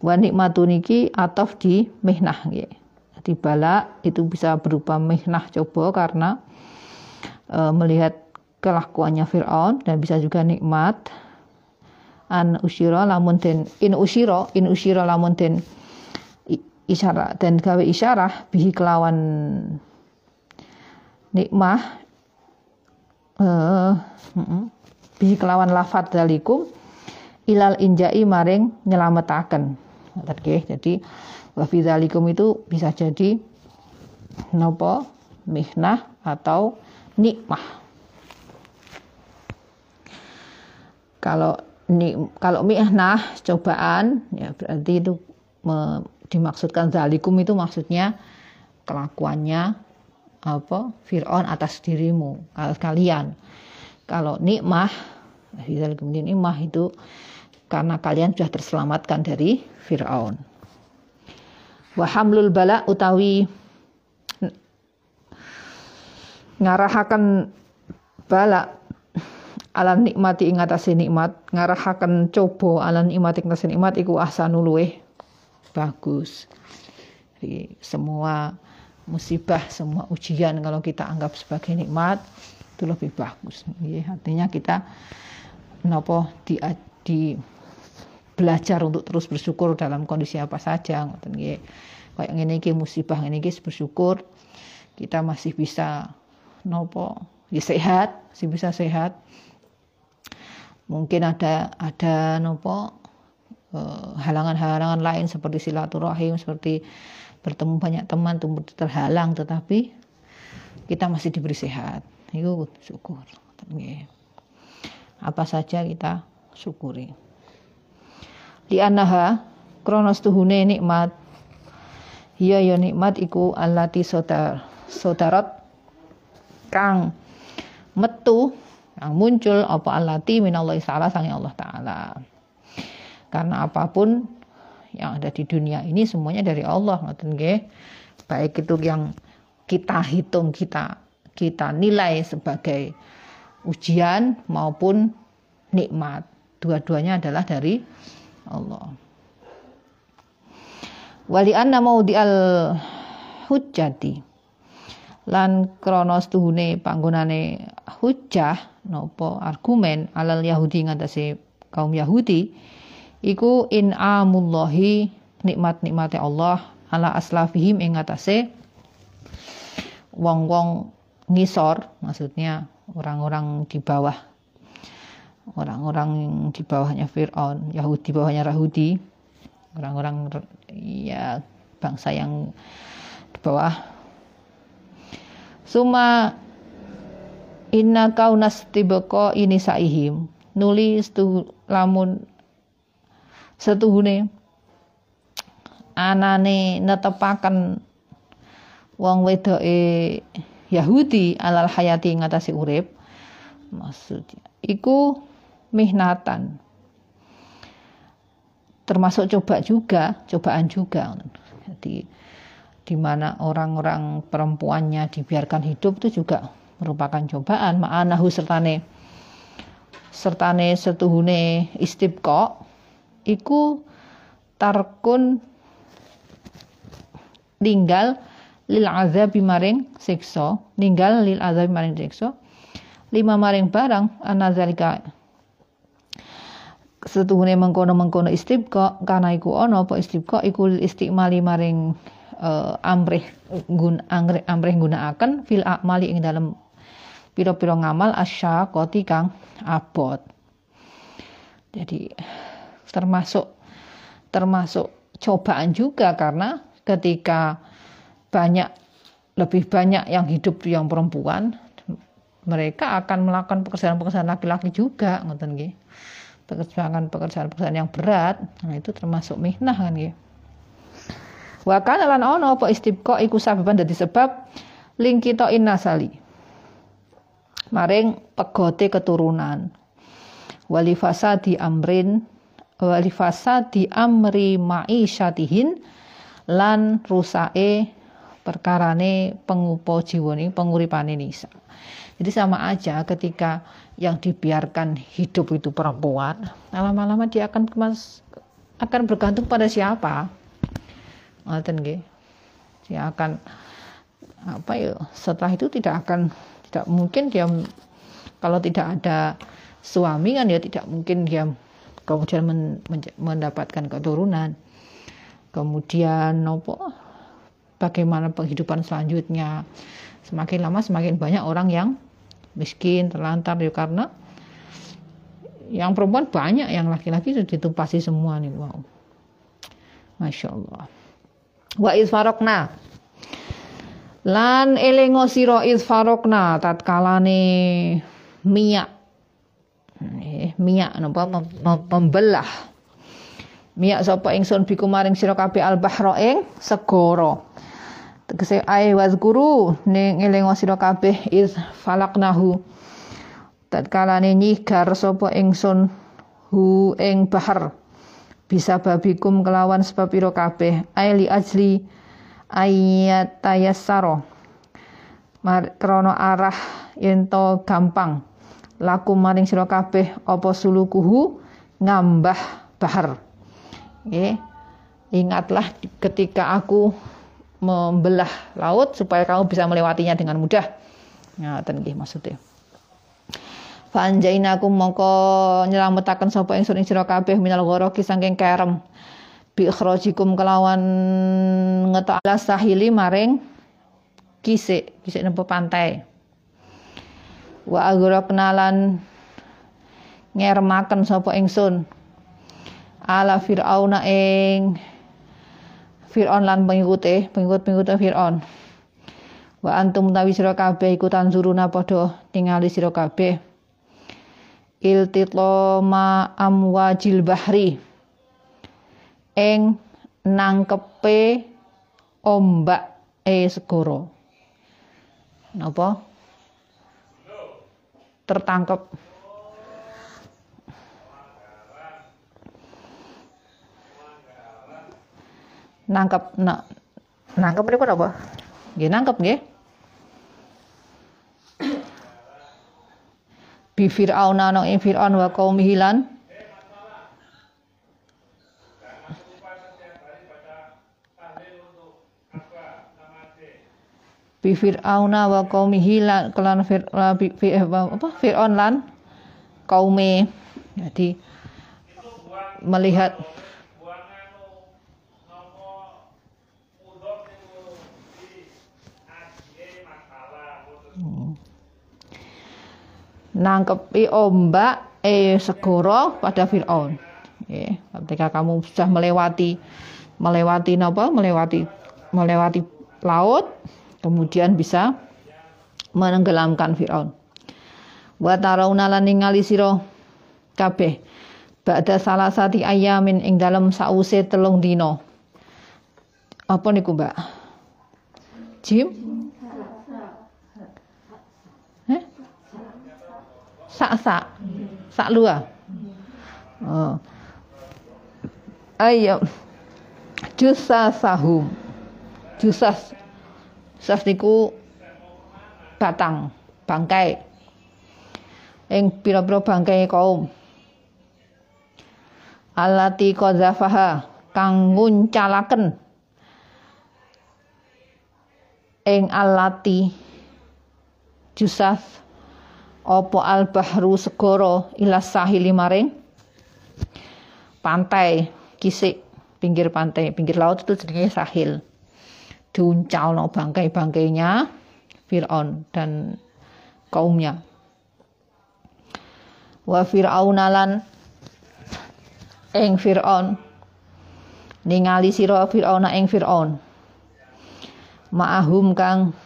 Speaker 1: Wa nikmatu niki atof di mihnah nggih dibala itu bisa berupa mihnah coba karena e, melihat kelakuannya Fir'aun dan bisa juga nikmat. An usyira lamun den in usyira in usyira lamun den isyarat dan gawe isyarah bihi kelawan nikmah uh, bihi kelawan lafat dalikum ilal injai maring nyelametaken. Jadi wa fidzalikum itu bisa jadi nopo mihnah atau nikmah. Kalau ni kalau mihnah cobaan ya berarti itu me, dimaksudkan zalikum itu maksudnya kelakuannya apa Fir'aun atas dirimu kalian. Kalau nikmah kemudian nikmah itu karena kalian sudah terselamatkan dari Fir'aun wa hamlul bala utawi ngarahaken bala ala nikmati ing atase nikmat ngarahaken coba ala nikmati ing nikmat iku ahsanu bagus. Jadi, semua musibah semua ujian kalau kita anggap sebagai nikmat itu lebih bagus. Ya, artinya kita nopo di, di belajar untuk terus bersyukur dalam kondisi apa saja ngoten nggih. Kayak ngene iki musibah ngene iki bersyukur. Kita masih bisa nopo ya sehat masih bisa sehat. Mungkin ada ada nopo eh, halangan-halangan lain seperti silaturahim seperti bertemu banyak teman terhalang tetapi kita masih diberi sehat. Itu syukur apa saja kita syukuri di anaha kronos tuhune nikmat. Iya ya nikmat iku alati sodarot kang metu yang muncul apa alati minallah salah sangi Allah taala. Karena apa pun yang ada di dunia ini semuanya dari Allah ngoten nggih. Baik itu yang kita hitung kita kita nilai sebagai ujian maupun nikmat. Dua-duanya adalah dari Allah. Wali anna di al hujjati. Lan kronos tuhune panggonane hujjah nopo argumen alal Yahudi ngatasi kaum Yahudi iku in amullahi nikmat-nikmate Allah ala aslafihim ing ngatasi wong-wong ngisor maksudnya orang-orang di bawah orang-orang di bawahnya Fir'aun, Yahudi bawahnya Yahudi, orang-orang ya bangsa yang di bawah. Suma inna kau nastibeko ini saihim. Nuli stu lamun setuhune anane netepaken wong wedoke Yahudi alal hayati ngatasi urip. Maksudnya iku mihnatan. Termasuk coba juga cobaan juga. Jadi di mana orang-orang perempuannya dibiarkan hidup itu juga merupakan cobaan. Ma'anahu sertane sertane setuhune istibqa iku tarkun ninggal lil azabi maring siksa. Ninggal lil azabi maring siksa. Lima maring barang anazalika setuhune mengkono-mengkono istibqa karena iku ono apa istibqa iku istimali maring uh, amrih gun amrih, amrih gunakaken fil amali ing dalam piro-piro ngamal asyaqati kang abot. Jadi termasuk termasuk cobaan juga karena ketika banyak lebih banyak yang hidup yang perempuan mereka akan melakukan pekerjaan-pekerjaan laki-laki juga ngoten nggih. Pekerjaan-pekerjaan-pekerjaan yang berat, nah itu termasuk mihnah kan nggih. Wa kana lan ono apa istibqa iku sababan dadi sebab ling kita innasali. Maring pegote keturunan. Wali fasadi amrin wali fasadi amri ma'isyatihin lan rusake perkarane pengupo jiwani penguripane nisa. Jadi sama aja ketika yang dibiarkan hidup itu perempuan, lama-lama dia akan akan bergantung pada siapa? Ngoten nggih. Dia akan apa ya setelah itu tidak akan tidak mungkin dia kalau tidak ada suami kan ya tidak mungkin dia kemudian men, men, mendapatkan keturunan. Kemudian nopo bagaimana penghidupan selanjutnya? Semakin lama semakin banyak orang yang miskin terlantar ya karena yang perempuan banyak yang laki-laki sudah ditumpasi semua nih wow. Masya Allah wa isfarokna lan elengo sira isfarokna tatkalane minyak eh, minyak napa membelah. Minyak sapa ingsun biku maring sira kabeh al bahra ing segara tegese ae wazguru ning elengo sira kabeh is falaknahu. Tatkalane nyigar sapa ingsun hu ing bahar bisa babikum kelawan sebab ira kabeh aili ajli ayat tayassaro krono arah ento gampang laku maring sira kabeh apa sulukuhu? Ngambah bahar. Oke. ingatlah ketika aku membelah laut supaya kamu bisa melewatinya dengan mudah. Ngaten nggih maksudnya. Fanjainakum mongko nyelametaken sapa ingsun ing sira kabeh minal ghoroki saking kerem. Bi ikhrajikum kelawan ngetoklah sahili maring kisik kisik nempo pantai. Wa agraqna lan ngermaken sapa ingsun. Ala fir'auna ing Fir'aun lan pengikute pengikut-pengikut Fir'aun wa antum tawi sira kabeh iku tanzuruna padha ningali sira kabeh. Iltitoma amwajil bahri. Eng nangkepe ombak e segoro napa? Tertangkep nangkep nak nangkep niku apa? Nggih nangkep nggih bi fir'auna no ing fir'aun wa qaumihi lan. Bi fir'auna wa qaumihi lan kelan fir, apa? Fir'aun lan kaume jadi melihat nangkepi ombak eh segoro pada Fir'aun. Ketika kamu sudah melewati melewati apa? Melewati melewati laut, kemudian bisa menenggelamkan Fir'aun. Wa tarawna lan ningali sira kabeh ba'da ayamin ing dalam sause telung dino. Apa niku, Mbak? Jim? Sak-sak. Sak lua. Oh. Ayo. Jusasahum. Jusas. Jusas niku batang, bangkai. Ing pira-pira bangkai kaum. Alati qadzafaha kang nguncalaken ing alati jusas opo al bahru segara ilas sahili maring pantai kisik pinggir pantai pinggir laut itu jenenge sahil. Diuncal no bangkai-bangkainya Fir'aun dan kaumnya. Wa fir'aunalan ing Fir'aun. Ningali sira Fir'auna ing Fir'aun. Ma'ahum kang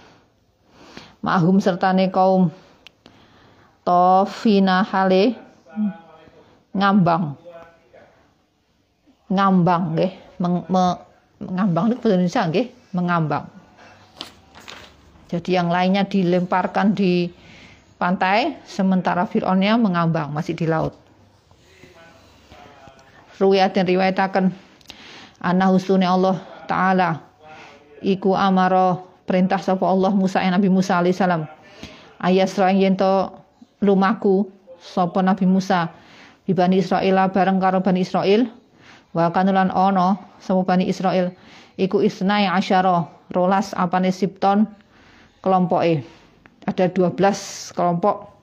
Speaker 1: ma'ahum sertane kaum tofina hale. Ngambang. Ngambang nggih. Me, ngambang itu Indonesia nggih. Mengambang. Jadi yang lainnya dilemparkan di pantai sementara Fir'aunnya mengambang masih di laut. Ruwayat dan riwayatakan ana husune Allah taala iku amaro perintah sapa Allah Musa yang Nabi Musa alaihissalam. Ayasra yen to lumaku sapa Nabi Musa? Di Bani Israel bareng karo Bani Israel wa kanulan ono sapa Bani Israel iku isnai asyara rolas apane sipton kelompoke. Ada 12 kelompok.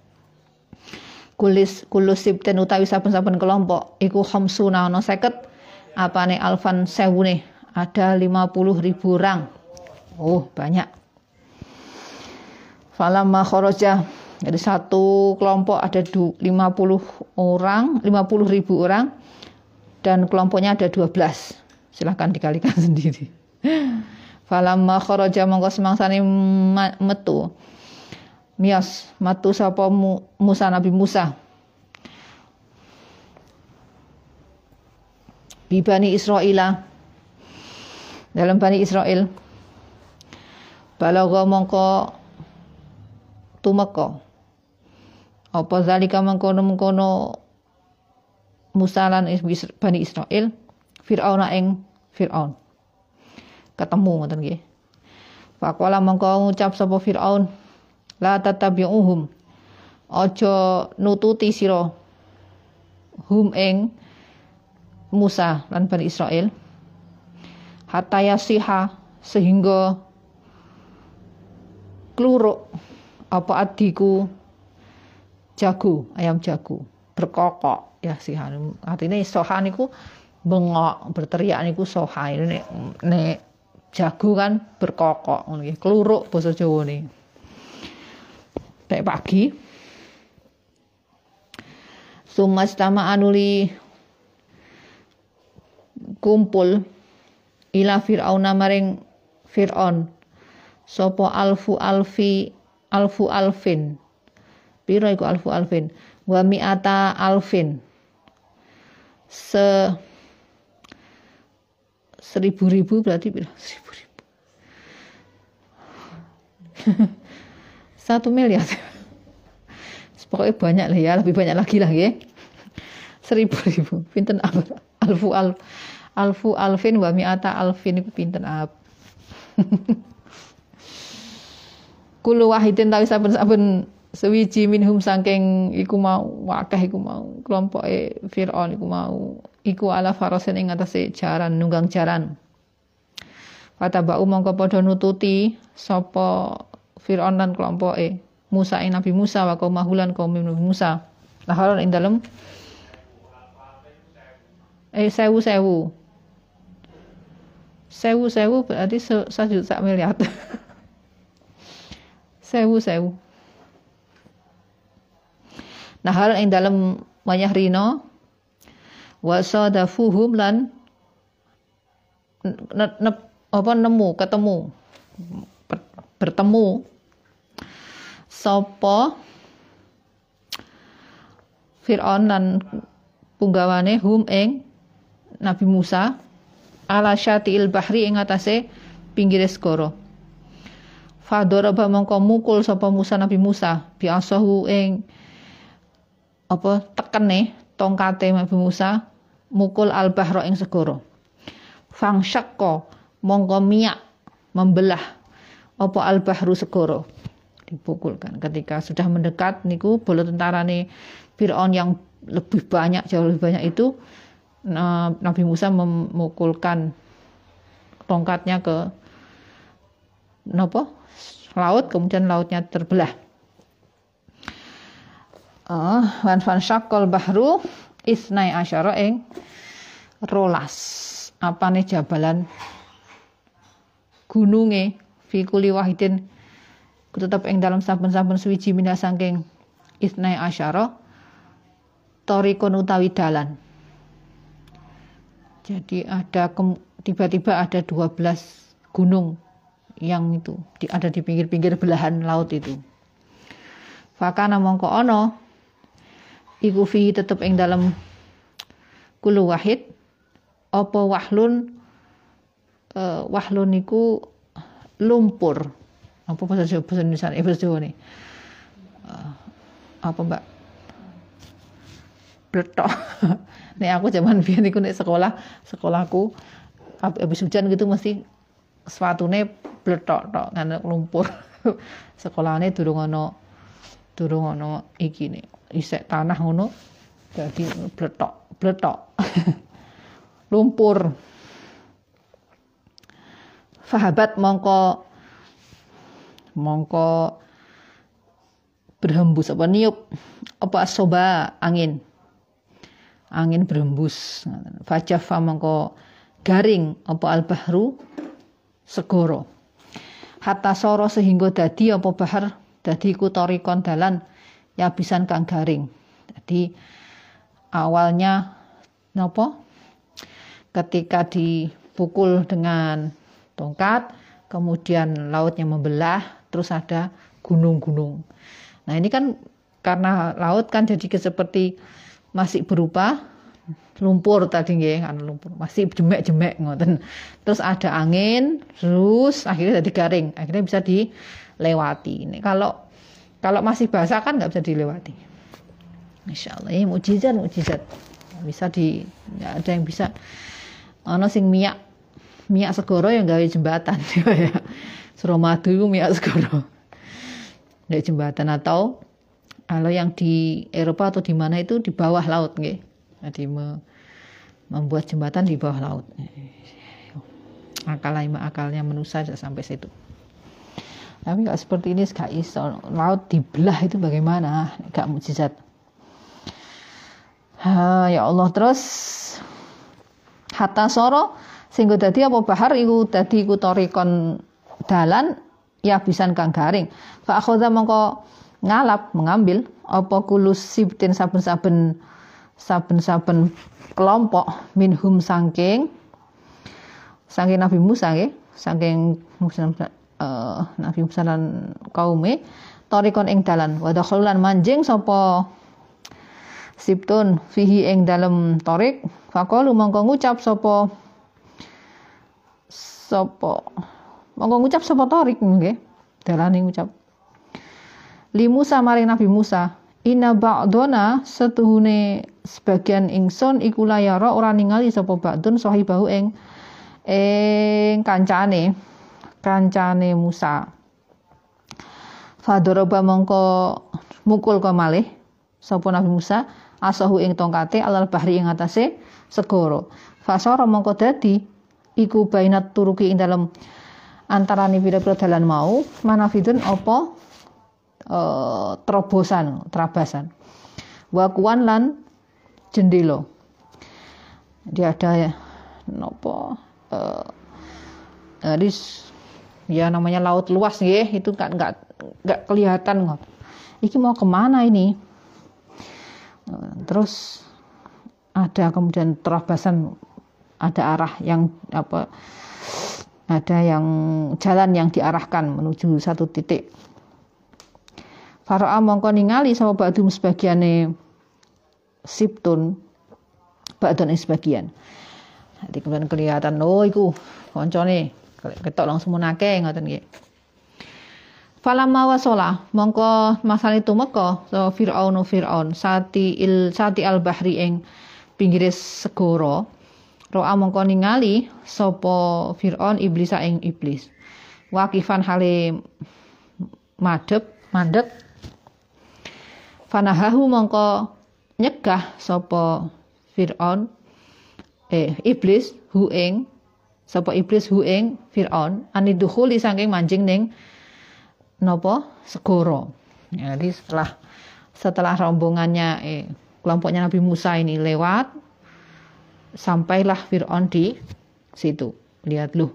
Speaker 1: Kulis kulus sipten utawi saben-saben kelompok iku khamsuna ana 50 apane alfan sewune. Ada 50 ribu orang oh banyak. Falamma kharaja jadi satu kelompok ada 50 orang 50 ribu orang dan kelompoknya ada 12 silahkan dikalikan sendiri. Falamma kharaja mongko semangsane metu. Mias matu sapa Musa Nabi Musa. Di Bani Israel dalam Bani Israel balagha mongko tumeka apa zalika mengkono-mengkono Musa lan Bani Israel? Fir'aun ing Fir'aun. Ketemu ngoten nggih. Faqala mongko ngucap sapa Fir'aun la tatabi'uhum. Aja nututi sira hum ing Musa lan Bani Israel. Hatta yasiha sehingga kluruk apa adiku jago ayam jago berkokok ya sih. Artinya soha niku bengok berteriak niku soha. Ini nek jago kan berkokok. Ngono kluruk basa Jawa nih kayak pagi. Sumastama anuli kumpul ila fir'auna maring fir'aun. Sopo alfu alfi alfu alfin piro iku alfu alfin. Wa mi'ata alfin. Se seribu ribu berarti piro? Seribu ribu. Satu miliar. Pokoknya banyak lah ya lebih banyak lagi lah ya. Seribu ribu. Pinten apa? Alfu alf alfu alfin wa mi'ata alfin itu pinten apa Kulu wahidin tawi saben-saben sewiji minhum saking iku mau wakah iku mau kelompok e Fir'aun iku mau iku ala farasin ing atase jaran nunggang jaran. Fata ba'u mongko padha nututi sapa Fir'aun kelompok e Musa ing Nabi Musa wa mahulan kaum Nabi Musa. Laharon ing dalem eh sewu sewu sewu sewu berarti satu miliar. Sewu sewu nah hal ing dalam wayah rino wasadafuhum lan ne, ne, apa nemu ketemu bertemu sapa Fir'aun lan punggawane hum ing Nabi Musa ala syatiil bahri ing atase pinggir segara. Fadoraba mongko mukul sapa Musa Nabi Musa bi asahu ing apa tekene tongkate Nabi Musa mukul al-bahra ing segara. Fangsakko mongko miyak membelah apa al-bahru segara. Dipukulkan. Ketika sudah mendekat niku bola tentara nih Fir'aun yang lebih banyak jauh lebih banyak itu Nabi Musa memukulkan tongkatnya ke nopo laut kemudian lautnya terbelah uh, wan fan syakol bahru isnai asyara ing rolas apa nih jabalan gununge fi kuli wahidin tetap ing dalam saben-saben suwiji mina saking isnai asyara torikon utawi dalan jadi ada tiba-tiba ada 12 gunung yang itu di, ada di pinggir-pinggir belahan laut itu. Fakana mongko ono iku fi tetep ing dalam kulu wahid apa wahlun uh, wahlun niku lumpur. Apa bahasa Jawa bahasa Indonesia eh bahasa Jawa nih. Uh, apa Mbak? Bletok. nih aku zaman biyen niku nek sekolah, sekolahku habis hujan gitu mesti nih bletok tok ngene lumpur. Sekolahane durung ana durung ana iki nih, isek tanah ngono. Dadi bletok, bletok. lumpur. Fahabat mongko mongko berhembus apa? Niup. Apa soba angin. Angin berhembus. Fajafa mongko garing apa al-bahru? Segoro hatta soro sehingga dadi apa bahar dadi ku torikon dalan ya bisan kang garing. Jadi awalnya nopo? Ketika dipukul dengan tongkat kemudian lautnya membelah terus ada gunung-gunung. Nah ini kan karena laut kan jadi seperti masih berupa lumpur tadi nggih kan lumpur. Masih jemek-jemek ngoten. Terus ada angin terus akhirnya jadi garing. Akhirnya bisa dilewati ini kalau kalau masih basah kan nggak bisa dilewati. Insya Allah ini mujizat mujizat. Bisa di nggak ada yang bisa. Ono sing miak miak segoro yang gawe jembatan. Ya. Suramadu itu miak segoro dari jembatan atau kalau yang di Eropa atau di mana itu di bawah laut nggih. Jadi membuat jembatan di bawah laut. Akal akalnya manusia sampai situ tapi nggak seperti ini gak iso. Laut dibelah itu bagaimana? Gak mujizat. Ha, ya Allah terus. Hatta soro sehingga tadi apa bahar iku tadi iku torikon dalan ya bisan kang garing. Fa akhadha mongko ngalap mengambil apa kulus sibtin saben-saben saben-saben kelompok minhum sangking saking Nabi Musa nggih saking uh, Nabi Musa lan kaume torikon ing dalan. Wa dakhalan manjing sapa sibtun fihi ing dalem torik. Faqalu mongko ngucap sapa sapa mongko ngucap sapa torik nggih. Dalane ngucap. Li Musa maring Nabi Musa Ina ba'dona setuhune sebagian ingsun iku layara ora ningali sapa ba'dun sahibahu ing ing kancane kancane Musa. Fadoroba mongko mukul ko malih sapa Nabi Musa asahu ing tongkate alal bahri ing atase segara. Fasara mongko dadi iku bainat turuki ing dalem antarane pira-pira dalan mau manafidun apa uh, terobosan, terabasan. Wakuan lan jendelo. Dia ada ya nopo uh, jadi ya namanya laut luas ya itu kan nggak nggak kelihatan nggak iki mau ke mana ini? Terus ada kemudian terabasan ada arah yang apa ada yang jalan yang diarahkan menuju satu titik. Faro'a mongko ningali sama ba'dum sebagiane siptun ba'dun sebagian. Jadi kemudian kelihatan oh iku koncone ketok langsung munake ngoten nggih. Falamma wasala mongko masane tumeka so Firaun Firaun sati il sati al bahri ing pinggire segara. Roa mongko ningali sapa Firaun iblis ing iblis. Wakifan hale madhep mandek fanahahu mongko nyegah sapa Firaun eh iblis hu ing sapa iblis hu ing Firaun anidukhuli saking manjing ning nopo segoro. Jadi setelah setelah rombongannya eh, kelompoknya Nabi Musa ini lewat, sampailah Fir'aun di situ. Lihat loh,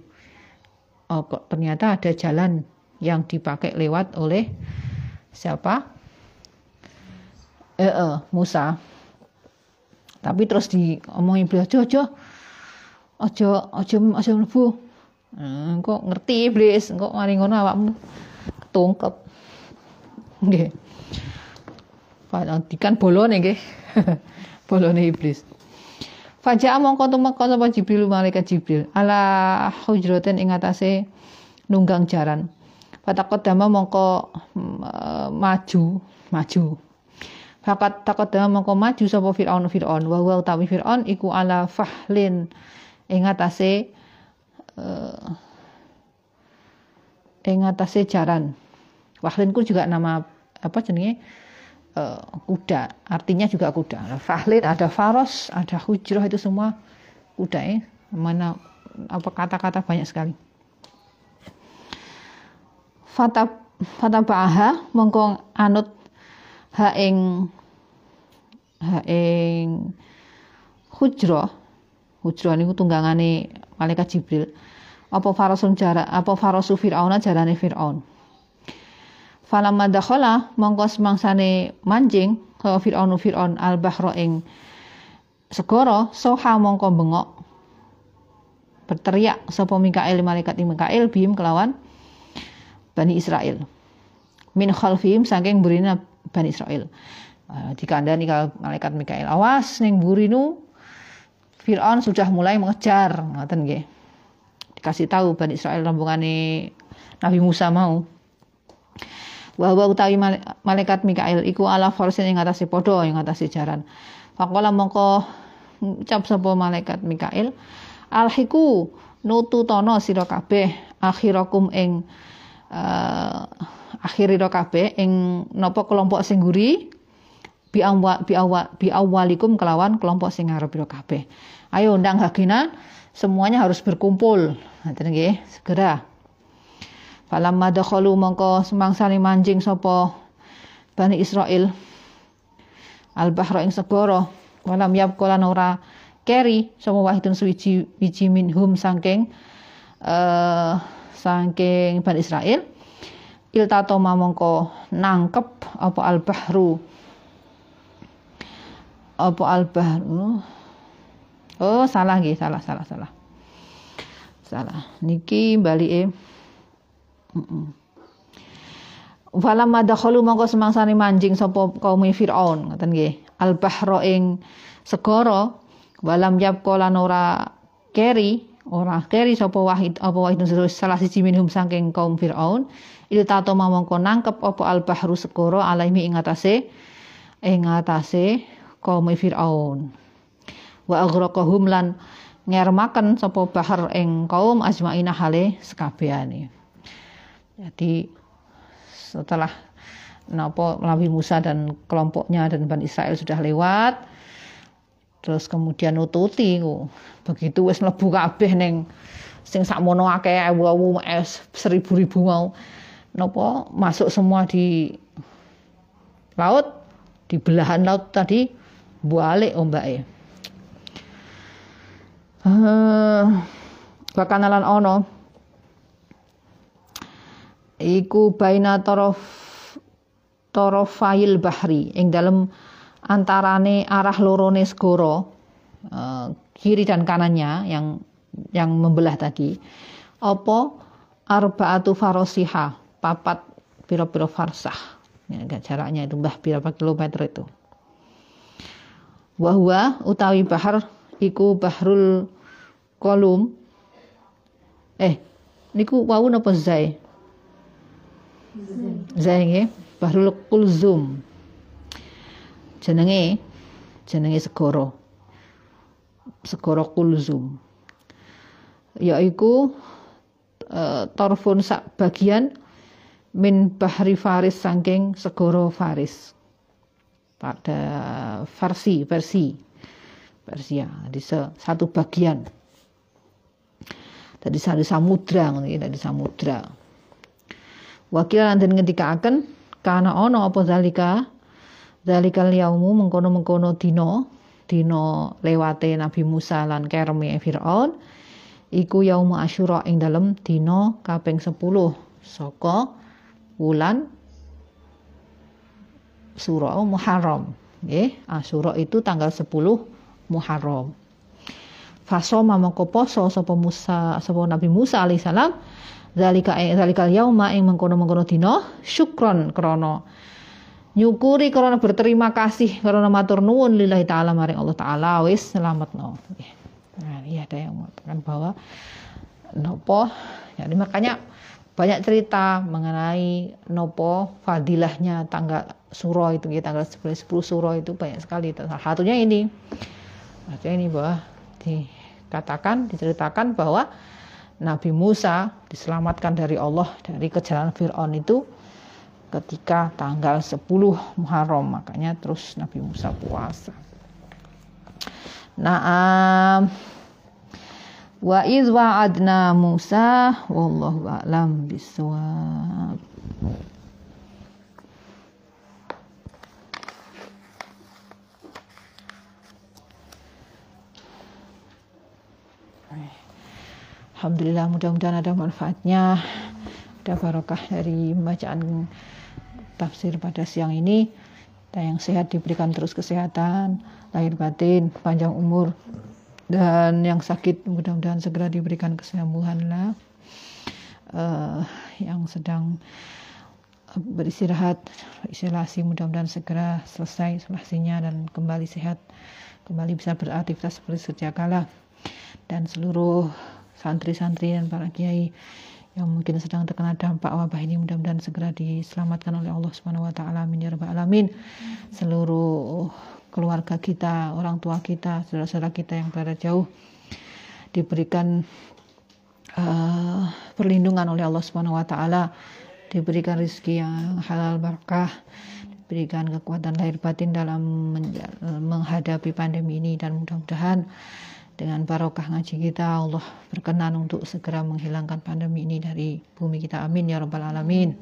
Speaker 1: oh, kok ternyata ada jalan yang dipakai lewat oleh siapa? Eh, eh Musa. Tapi terus diomongin beliau, ojo, ojo, ojo, ojo, mlebu. Eh, kok ngerti iblis, kok mari ngono awakmu? Tungkep nggih. Panantikan bolone nggih. Bolone iblis. Faja'a mongko tumeka sapa Jibril malaikat Jibril. Ala hujratin ing atase nunggang jaran. Fataqaddama mongko mm, maju maju. Fakat taqaddama mongko maju sapa Firaun Firaun. Wa wa utawi Firaun iku ala fahlin ing atase uh, ing atase jaran. Wahlin ku juga nama apa jenenge uh, kuda, artinya juga kuda. Fahlin ada faros, ada hujrah itu semua kuda ya. Mana apa kata-kata banyak sekali. Fata fata baha mongko anut ha ing ha ing. Hujrah niku tunggangane malaikat Jibril. Apa farasun jara apa farasu fir'auna jarane fir'aun? Falamma dakhala mongko semangsane manjing ke fir'aunu fir'aun al bahra ing segara soha mongko bengok. Berteriak sapa Mikael malaikat Mikael bim kelawan Bani Israel min khalfihim saking burina Bani Israel uh, dikandani malaikat Mikael awas ning burinu Fir'aun sudah mulai mengejar ngoten nggih. Dikasih tahu Bani Israel rombongane Nabi Musa mau. Bahwa utawi malaikat Mikael iku ala forsin ing atase padha ing atase jaran. Faqala mongko ucap sapa malaikat Mikael alhiku nutu tono sira kabeh akhirakum ing uh, akhirira kabeh ing napa kelompok sing guri bi awal bi awal bi awalikum kelawan kelompok sing ngarep kabeh. Ayo ndang hagina semuanya harus berkumpul. Ngaten nggih, segera. Falamma dakhalu mongko semangsane manjing sapa Bani Israel al-bahra ing segara walam yabqa lan ora keri sapa wahidun suwiji wiji minhum saking uh, saking Bani Israel iltato mongko nangkep apa al-bahru apa al-bahru oh salah nggih salah salah salah. Salah. Niki balike heeh Falamma dakhalu mongko semangsane manjing sapa kaum Firaun ngoten nggih. Al bahra ing segara walam yabqa lan ora keri ora keri sapa wahid apa wahid salah siji minhum saking kaum Firaun il tato mongko nangkep apa al bahru segara alaihi ing atase ing atase kaum Firaun. Wa aghraqahum lan ngermaken sapa bahar ing kaum ajmaina hale sekabehane. Jadi setelah napa Nabi Musa dan kelompoknya dan Bani Israel sudah lewat terus kemudian nututi begitu wis mlebu kabeh ning sing sakmono akeh ewu-ewu seribu-ribu mau. Napa masuk semua di laut di belahan laut tadi balik ombake uh, bakanalan ono. Iku baina torof torofail bahri. Ing dalam antarane arah lorone segara uh, kiri dan kanannya yang yang membelah tadi. Apa? Arbaatu farosiha. Papat piro-piro farsah. Ya, jaraknya itu mbah berapa kilometer itu wahwa utawi bahar iku bahrul kolum eh niku wau napa zai Zai nggih, Bahrul Kulzum. Jenenge jenenge segara. Segara Kulzum. Yaiku uh, torfun sak bagian min bahri Faris saking segara Faris. Pada versi versi Persia. Jadi satu bagian. Tadi satu samudra tadi samudra. Wakil lanten ketika akan karena ono apa zalika zalikal yaumu mengkono-mengkono dino dino lewate Nabi Musa lan kerme Firaun iku yaumu Asyura ing dalem dino kaping 10 saka wulan surah Muharram. Nggih. Asyura itu tanggal 10 Muharram. Fasoma mongko poso sapa Musa sapa Nabi Musa alaihissalam zalika eh, zalikal yauma ing mengkono-mengkono dina syukron krana nyukuri karena berterima kasih karena matur nuwun lillahi taala maring Allah taala wis selamatno. Nah, iya ada yang mengatakan bahwa nopo jadi makanya banyak cerita mengenai nopo fadilahnya tanggal suro itu ya tanggal 10, 10 suro itu banyak sekali. Salah satunya ini. Satunya ini bahwa dikatakan diceritakan bahwa Nabi Musa diselamatkan dari Allah dari kejaran Fir'aun itu ketika tanggal 10 Muharram. Makanya terus Nabi Musa puasa. Nah, wa iz wa'adna Musa wallahu a'lam bisawab. Alhamdulillah mudah-mudahan ada manfaatnya ada barokah dari bacaan tafsir pada siang ini dan yang sehat diberikan terus kesehatan lahir batin panjang umur dan yang sakit mudah-mudahan segera diberikan kesembuhan lah. Uh, yang sedang beristirahat isolasi mudah-mudahan segera selesai isolasinya dan kembali sehat kembali bisa beraktivitas seperti sejak kala. Dan seluruh santri-santri dan para kiai yang mungkin sedang terkena dampak wabah ini mudah-mudahan segera diselamatkan oleh Allah Subhanahu wa taala. Amin ya rabbal alamin. Seluruh keluarga kita, orang tua kita, saudara-saudara kita yang berada jauh diberikan uh, perlindungan oleh Allah Subhanahu wa taala, diberikan rezeki yang halal berkah, diberikan kekuatan lahir batin dalam menghadapi pandemi ini. Dan mudah-mudahan dengan barokah ngaji kita Allah berkenan untuk segera menghilangkan pandemi ini dari bumi kita. Amin ya rabbal alamin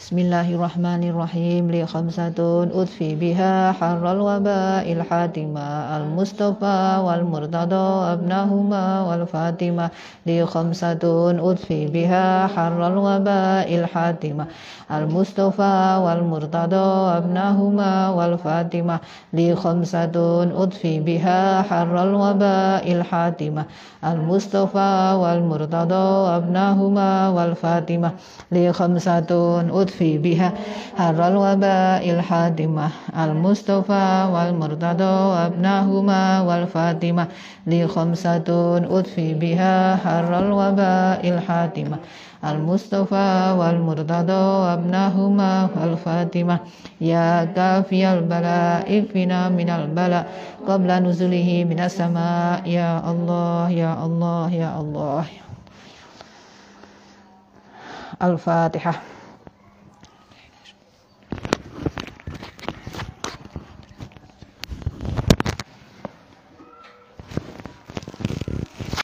Speaker 1: بسم الله الرحمن الرحيم لخمسة أدفي بها حر الوباء الحاتمة المصطفى والمرتضى أبناهما والفاتمة لخمسة أدفي بها حر الوباء الحاتمة المصطفى والمرتضى أبناهما والفاتمة لخمسة أدفي بها حر الوباء الحاتمة المصطفى والمرتضى أبناهما والفاتمة لخمسة أدفي اللطف بها. حر الوباء الحادمة. المصطفى والمرتضى وابنهما والفاطمة. لي خمسة أطفي بها. حر الوباء الحادمة. المصطفى والمرتضى وابنهما والفاطمة. يا كافي البلاء اكفنا من البلاء. قبل نزله من السماء. يا الله يا الله يا الله. الفاتحة.